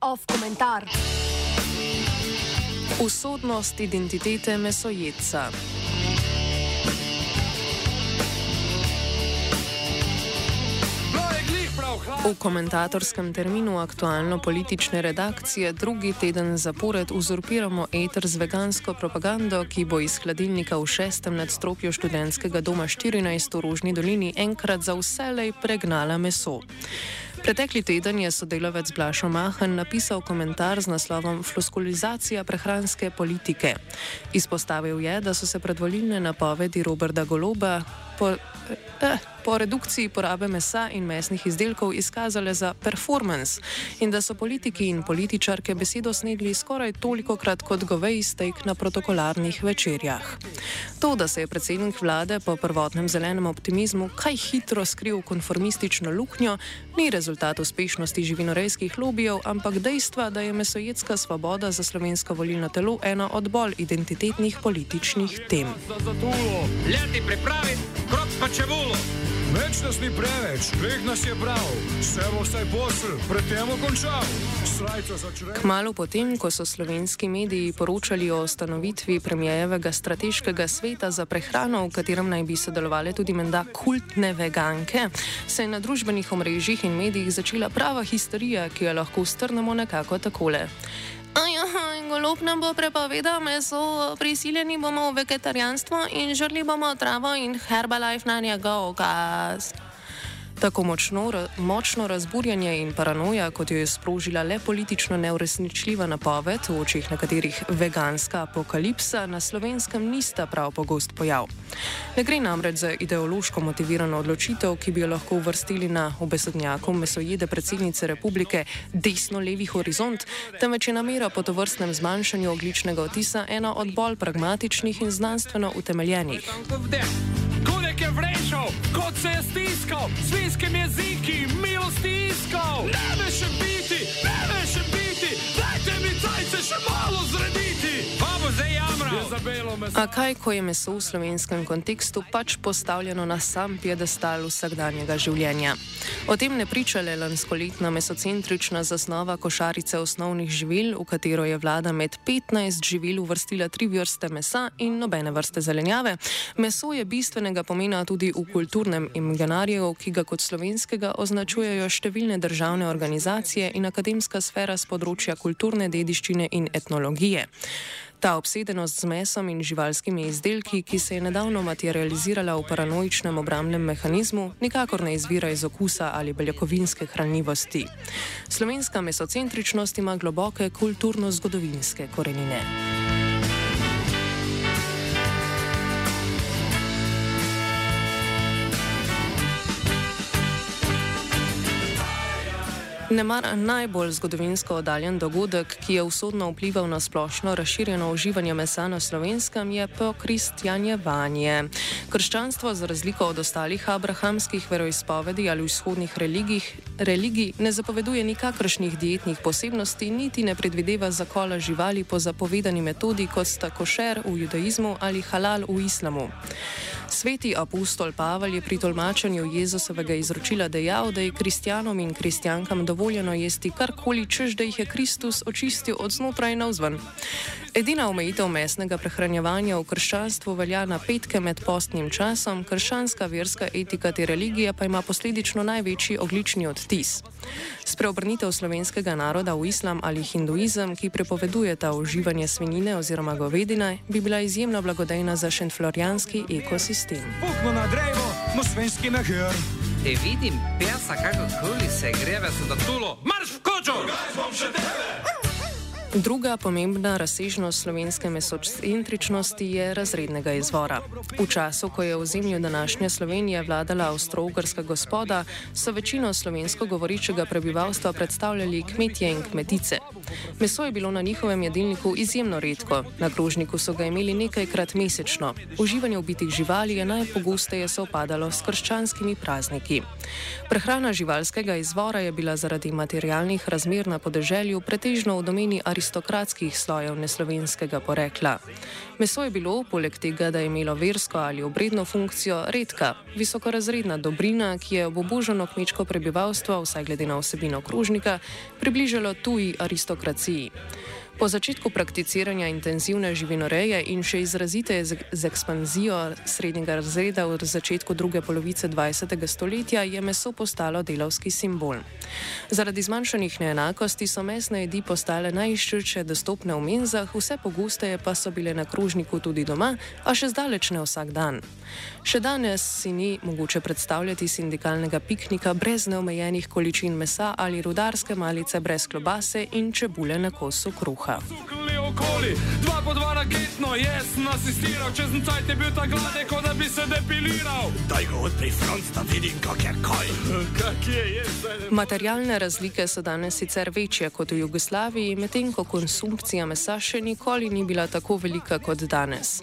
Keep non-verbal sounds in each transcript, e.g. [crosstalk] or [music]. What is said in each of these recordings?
Off komentar. Usodnost identitete mesojedca. V komentatorskem terminu aktualno-politične redakcije drugi teden zapored uzurpiramo eter z vegansko propagando, ki bo iz hladilnika v šestem nadstropju študentskega doma 14 v Rožni dolini enkrat za vselej pregnala meso. Pretekli teden je sodelavec Blašo Mahan napisal komentar z naslovom Floskulizacija prehranske politike. Izpostavil je, da so se predvolilne napovedi Roberta Goloba po, eh, po redukciji porabe mesa in mesnih izdelkov izkazale za performance in da so politiki in političarke besedo snedli skoraj toliko krat kot govej steak na protokolarnih večerjah. To, da se je predsednik vlade po prvotnem zelenem optimizmu kaj hitro skril konformistično luknjo, ni rezultat uspešnosti živinorejskih lobijev, ampak dejstva, da je mesojedska svoboda za slovensko volilno telo ena od bolj identitetnih političnih tem. Leti pripraviti, krok pa čebulo. Več nas ni preveč, dveh nas je prav, vse bo vsaj posel, predtem končal. Kmalo potem, ko so slovenski mediji poročali o ustanovitvi premijevega strateškega sveta za prehrano, v katerem naj bi sodelovali tudi menda kultne veganke, se je na družbenih omrežjih in medijih začela prava histerija, ki jo lahko strnemo nekako takole. Golob nam bo prepovedal meso, prisiljeni bomo v vegetarijanstvo in žrli bomo travo in herbalife na njegov gaz. Tako močno, močno razburjanje in paranoja, kot jo je sprožila le politično neuresničljiva napoved, v očih nekaterih veganska apokalipsa, na slovenskem nista prav pogost pojav. Ne gre namreč za ideološko motivirano odločitev, ki bi jo lahko uvrstili na obesednjaku mesojede predsednice republike desno-levi horizont, temveč je namera po tovrstnem zmanjšanju ogličnega otisa ena od bolj pragmatičnih in znanstveno utemeljenih. Kolik je vrešal, kot se je stiskal, svinskim jeziki, milosti iskal. Ne me še biti, ne me še biti, dajte mi cajce še malo zrediti. A kaj, ko je meso v slovenskem kontekstu pač postavljeno na sam piedestal vsakdanjega življenja? O tem ne priča le lanskoletna mesocentrična zasnova košarice osnovnih živil, v katero je vlada med 15 živil uvrstila tri vrste mesa in nobene vrste zelenjave. Meso je bistvenega pomena tudi v kulturnem imaginariju, ki ga kot slovenskega označujejo številne državne organizacije in akademska sfera z področja kulturne dediščine in etnologije. Ta obsedenost z mesom in živalskimi izdelki, ki se je nedavno materializirala v paranoičnem obrambnem mehanizmu, nikakor ne izvira iz okusa ali beljakovinske hranljivosti. Slovenska mesocentričnost ima globoke kulturno-zgodovinske korenine. Nemar najbolj zgodovinsko oddaljen dogodek, ki je usodno vplival na splošno razširjeno uživanje mesa na slovenskem, je pokristjanjevanje. Krščanstvo, za razliko od ostalih abrahamskih veroizpovedi ali vzhodnih religij, religij, ne zapoveduje nikakršnih dietnih posebnosti, niti ne predvideva zakola živali po zapovedani metodi, kot sta košer v judaizmu ali halal v islamu. Sveti apostol Pavel je pri tolmačenju Jezusovega izročila dejal, da je kristjanom in kristjankam dovoljeno jesti karkoli, čež da jih je Kristus očistil od znotraj navzven. Edina omejitev mesnega prehranjevanja v krščanstvu velja na petke med postnim časom, krščanska verska etika te religije pa ima posledično največji oglični odtis. Spreobrnitev slovenskega naroda v islam ali hinduizem, ki prepovedujeta uživanje svinine oziroma govedine, bi bila izjemno blagodejna za šentflorijanski ekosistem. Pukno na drevo, mosvenski nahir. Te vidim, pesa, kako kuli se greve za tulo. Marš v kočo! Kaj bom še tebe? Druga pomembna razsežnost slovenske mesocentričnosti je razrednega izvora. V času, ko je v ozemlju današnje Slovenije vladala avstro-ugrska gospoda, so večino slovensko govoričega prebivalstva predstavljali kmetje in kmetice. Meso je bilo na njihovem jedilniku izjemno redko, na krožniku so ga imeli nekajkrat mesečno. Uživanje ubitih živali je najpogosteje sovpadalo s krščanskimi prazniki. Prehrana živalskega izvora je bila zaradi materialnih razmer na podeželju pretežno v domeni aristokratskih slojev neslovenskega porekla. Meso je bilo, poleg tega, da je imelo versko ali obredno funkcijo, redka, visokorazredna dobrina, ki je oboboženo kmečko prebivalstvo, vsaj glede na vsebino krožnika, približalo tuji aristokraciji. Po začetku prakticiranja intenzivne živinoreje in še izrazite z, z ekspanzijo srednjega razreda v začetku druge polovice 20. stoletja je meso postalo delovski simbol. Zaradi zmanjšanih neenakosti so mesne jedi postale najširše dostopne v menzah, vse pogosteje pa so bile na krožniku tudi doma, a še zdaleč ne vsak dan. Še danes si ni mogoče predstavljati sindikalnega piknika brez neomejenih količin mesa ali rudarske malice brez klobase in čebule na kosu kruha Crown. Okoli, dva po dva raketno, jaz sem asistiral, čez noč je bil ta gladek, kot da bi se depiliral. Daj ga odpri front, da vidim, kak je kaj. [laughs] Kak je, je Materialne razlike so danes sicer večje kot v Jugoslaviji, medtem ko konsumpcija mesa še nikoli ni bila tako velika kot danes.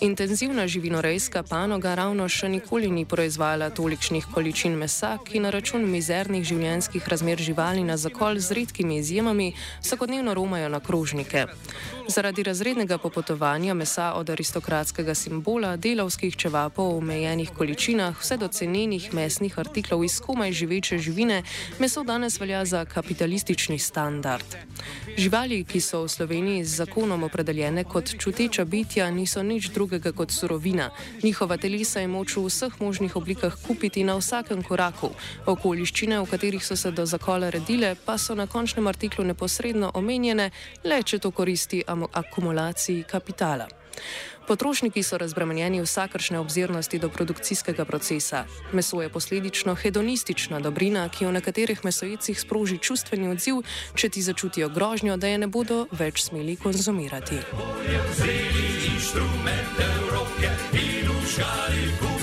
Intenzivna živinorejska panoga ravno še nikoli ni proizvajala tolikšnih količin mesa, ki na račun mizernih življenjskih razmer živali na zakol z redkimi izjemami vsakodnevno romajo na krožnike. Zaradi razrednega popotovanja mesa od aristokratskega simbola, delovskih čevapov v omejenih količinah, vse do cenenih mesnih artiklov iz komaj živeče živine, meso danes velja za kapitalistični standard. Živali, ki so v Sloveniji z zakonom opredeljene kot čuteča bitja, niso nič drugega kot surovina. Njihova telesa je moč v vseh možnih oblikah kupiti na vsakem koraku. Okoliščine, v katerih so se do zakola redile, pa so na končnem artiklu neposredno omenjene, le če to koristi akumulaciji kapitala. Potrošniki so razbremenjeni vsakršne obzirnosti do produkcijskega procesa. Meso je posledično hedonistična dobrina, ki v nekaterih mesojicih sproži čustveni odziv, če ti začutijo grožnjo, da je ne bodo več smeli konzumirati. Instrumente v roke in v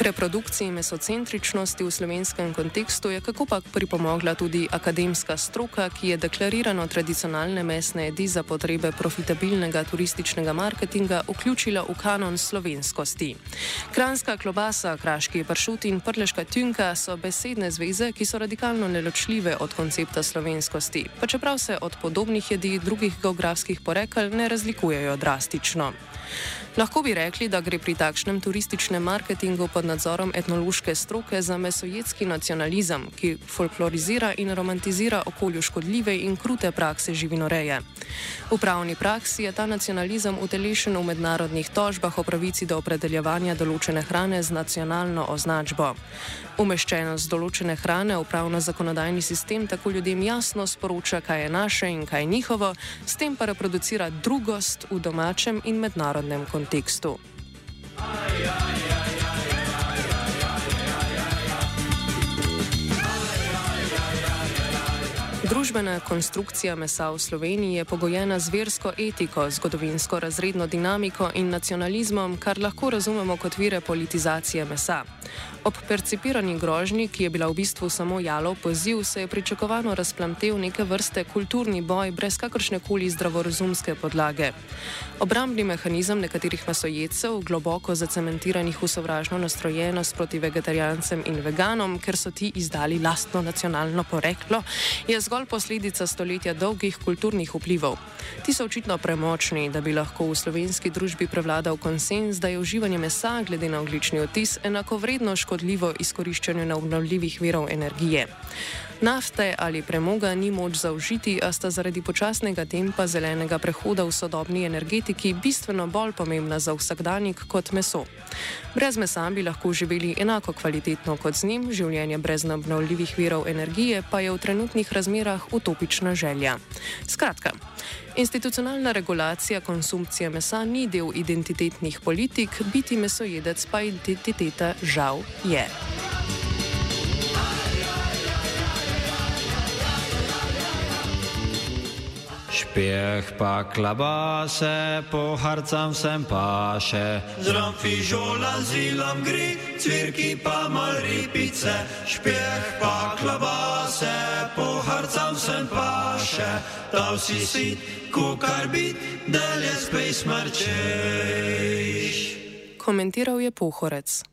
reprodukciji mesocentričnosti v slovenskem kontekstu je kako pa pripomogla tudi akademska stroka, ki je deklarirano tradicionalne mesne jedi za potrebe profitabilnega turističnega marketinga vključila v kanon slovenskosti. Kranska klobasa, kraški pršut in prleška tünka so besedne zveze, ki so radikalno neločljive od koncepta slovenskosti, pa čeprav se od podobnih jedi drugih geografskih porekal ne razlikujejo drastično. Lahko bi rekli, da gre pri takšnem turističnem marketingu pod nadzorom etnološke stroke za mesojetski nacionalizem, ki folklorizira in romantizira okolju škodljive in krute prakse živinoreje. V pravni praksi je ta nacionalizem utelešen v mednarodnih tožbah o pravici do opredeljevanja določene hrane z nacionalno označbo. Umeščenost določene hrane v pravno-zakonodajni sistem tako ljudem jasno sporoča, kaj je naše in kaj njihovo, s tem pa reproducira drugost v domačem in mednarodnem kontekstu. Aj, aj, aj. Družbena konstrukcija mesa v Sloveniji je pogojena z versko etiko, zgodovinsko razredno dinamiko in nacionalizmom, kar lahko razumemo kot vire politizacije mesa. Ob percipirani grožnji, ki je bila v bistvu samo jalov poziv, se je pričakovano razplamtev neke vrste kulturni boj brez kakršne koli zdravorazumske podlage. Obrambni mehanizem nekaterih mesojedcev, globoko zacementiranih v sovražno nastrojenost proti vegetarijancem in veganom, ker so ti izdali lastno nacionalno poreklo, je zgolj posledica stoletja dolgih kulturnih vplivov. Ti so očitno premočni, da bi lahko v slovenski družbi prevladal konsens, da je uživanje mesa glede na oglični otis enako vredno škodljivo izkoriščanju neobnovljivih virov energije. Nafte ali premoga ni moč zaužiti, a sta zaradi počasnega tempa zelenega prehoda v sodobni energetiki bistveno bolj pomembna za vsakdanjik kot meso. Brez mesa bi lahko živeli enako kvalitetno kot z njim, življenje brez obnovljivih virov energije pa je v trenutnih razmerah utopična želja. Skratka, institucionalna regulacija konsumpcije mesa ni del identitetnih politik, biti mesojedec pa identiteta žal je. Špeh pa klabase, po harcam sem paše. Zram fižola zilom gre, cvirki pa mal ripice, špeh pa klabase, po harcam sem paše. Ta vsi si, kukar bit, dalje spej smrčeš. Komentiral je Pohorec.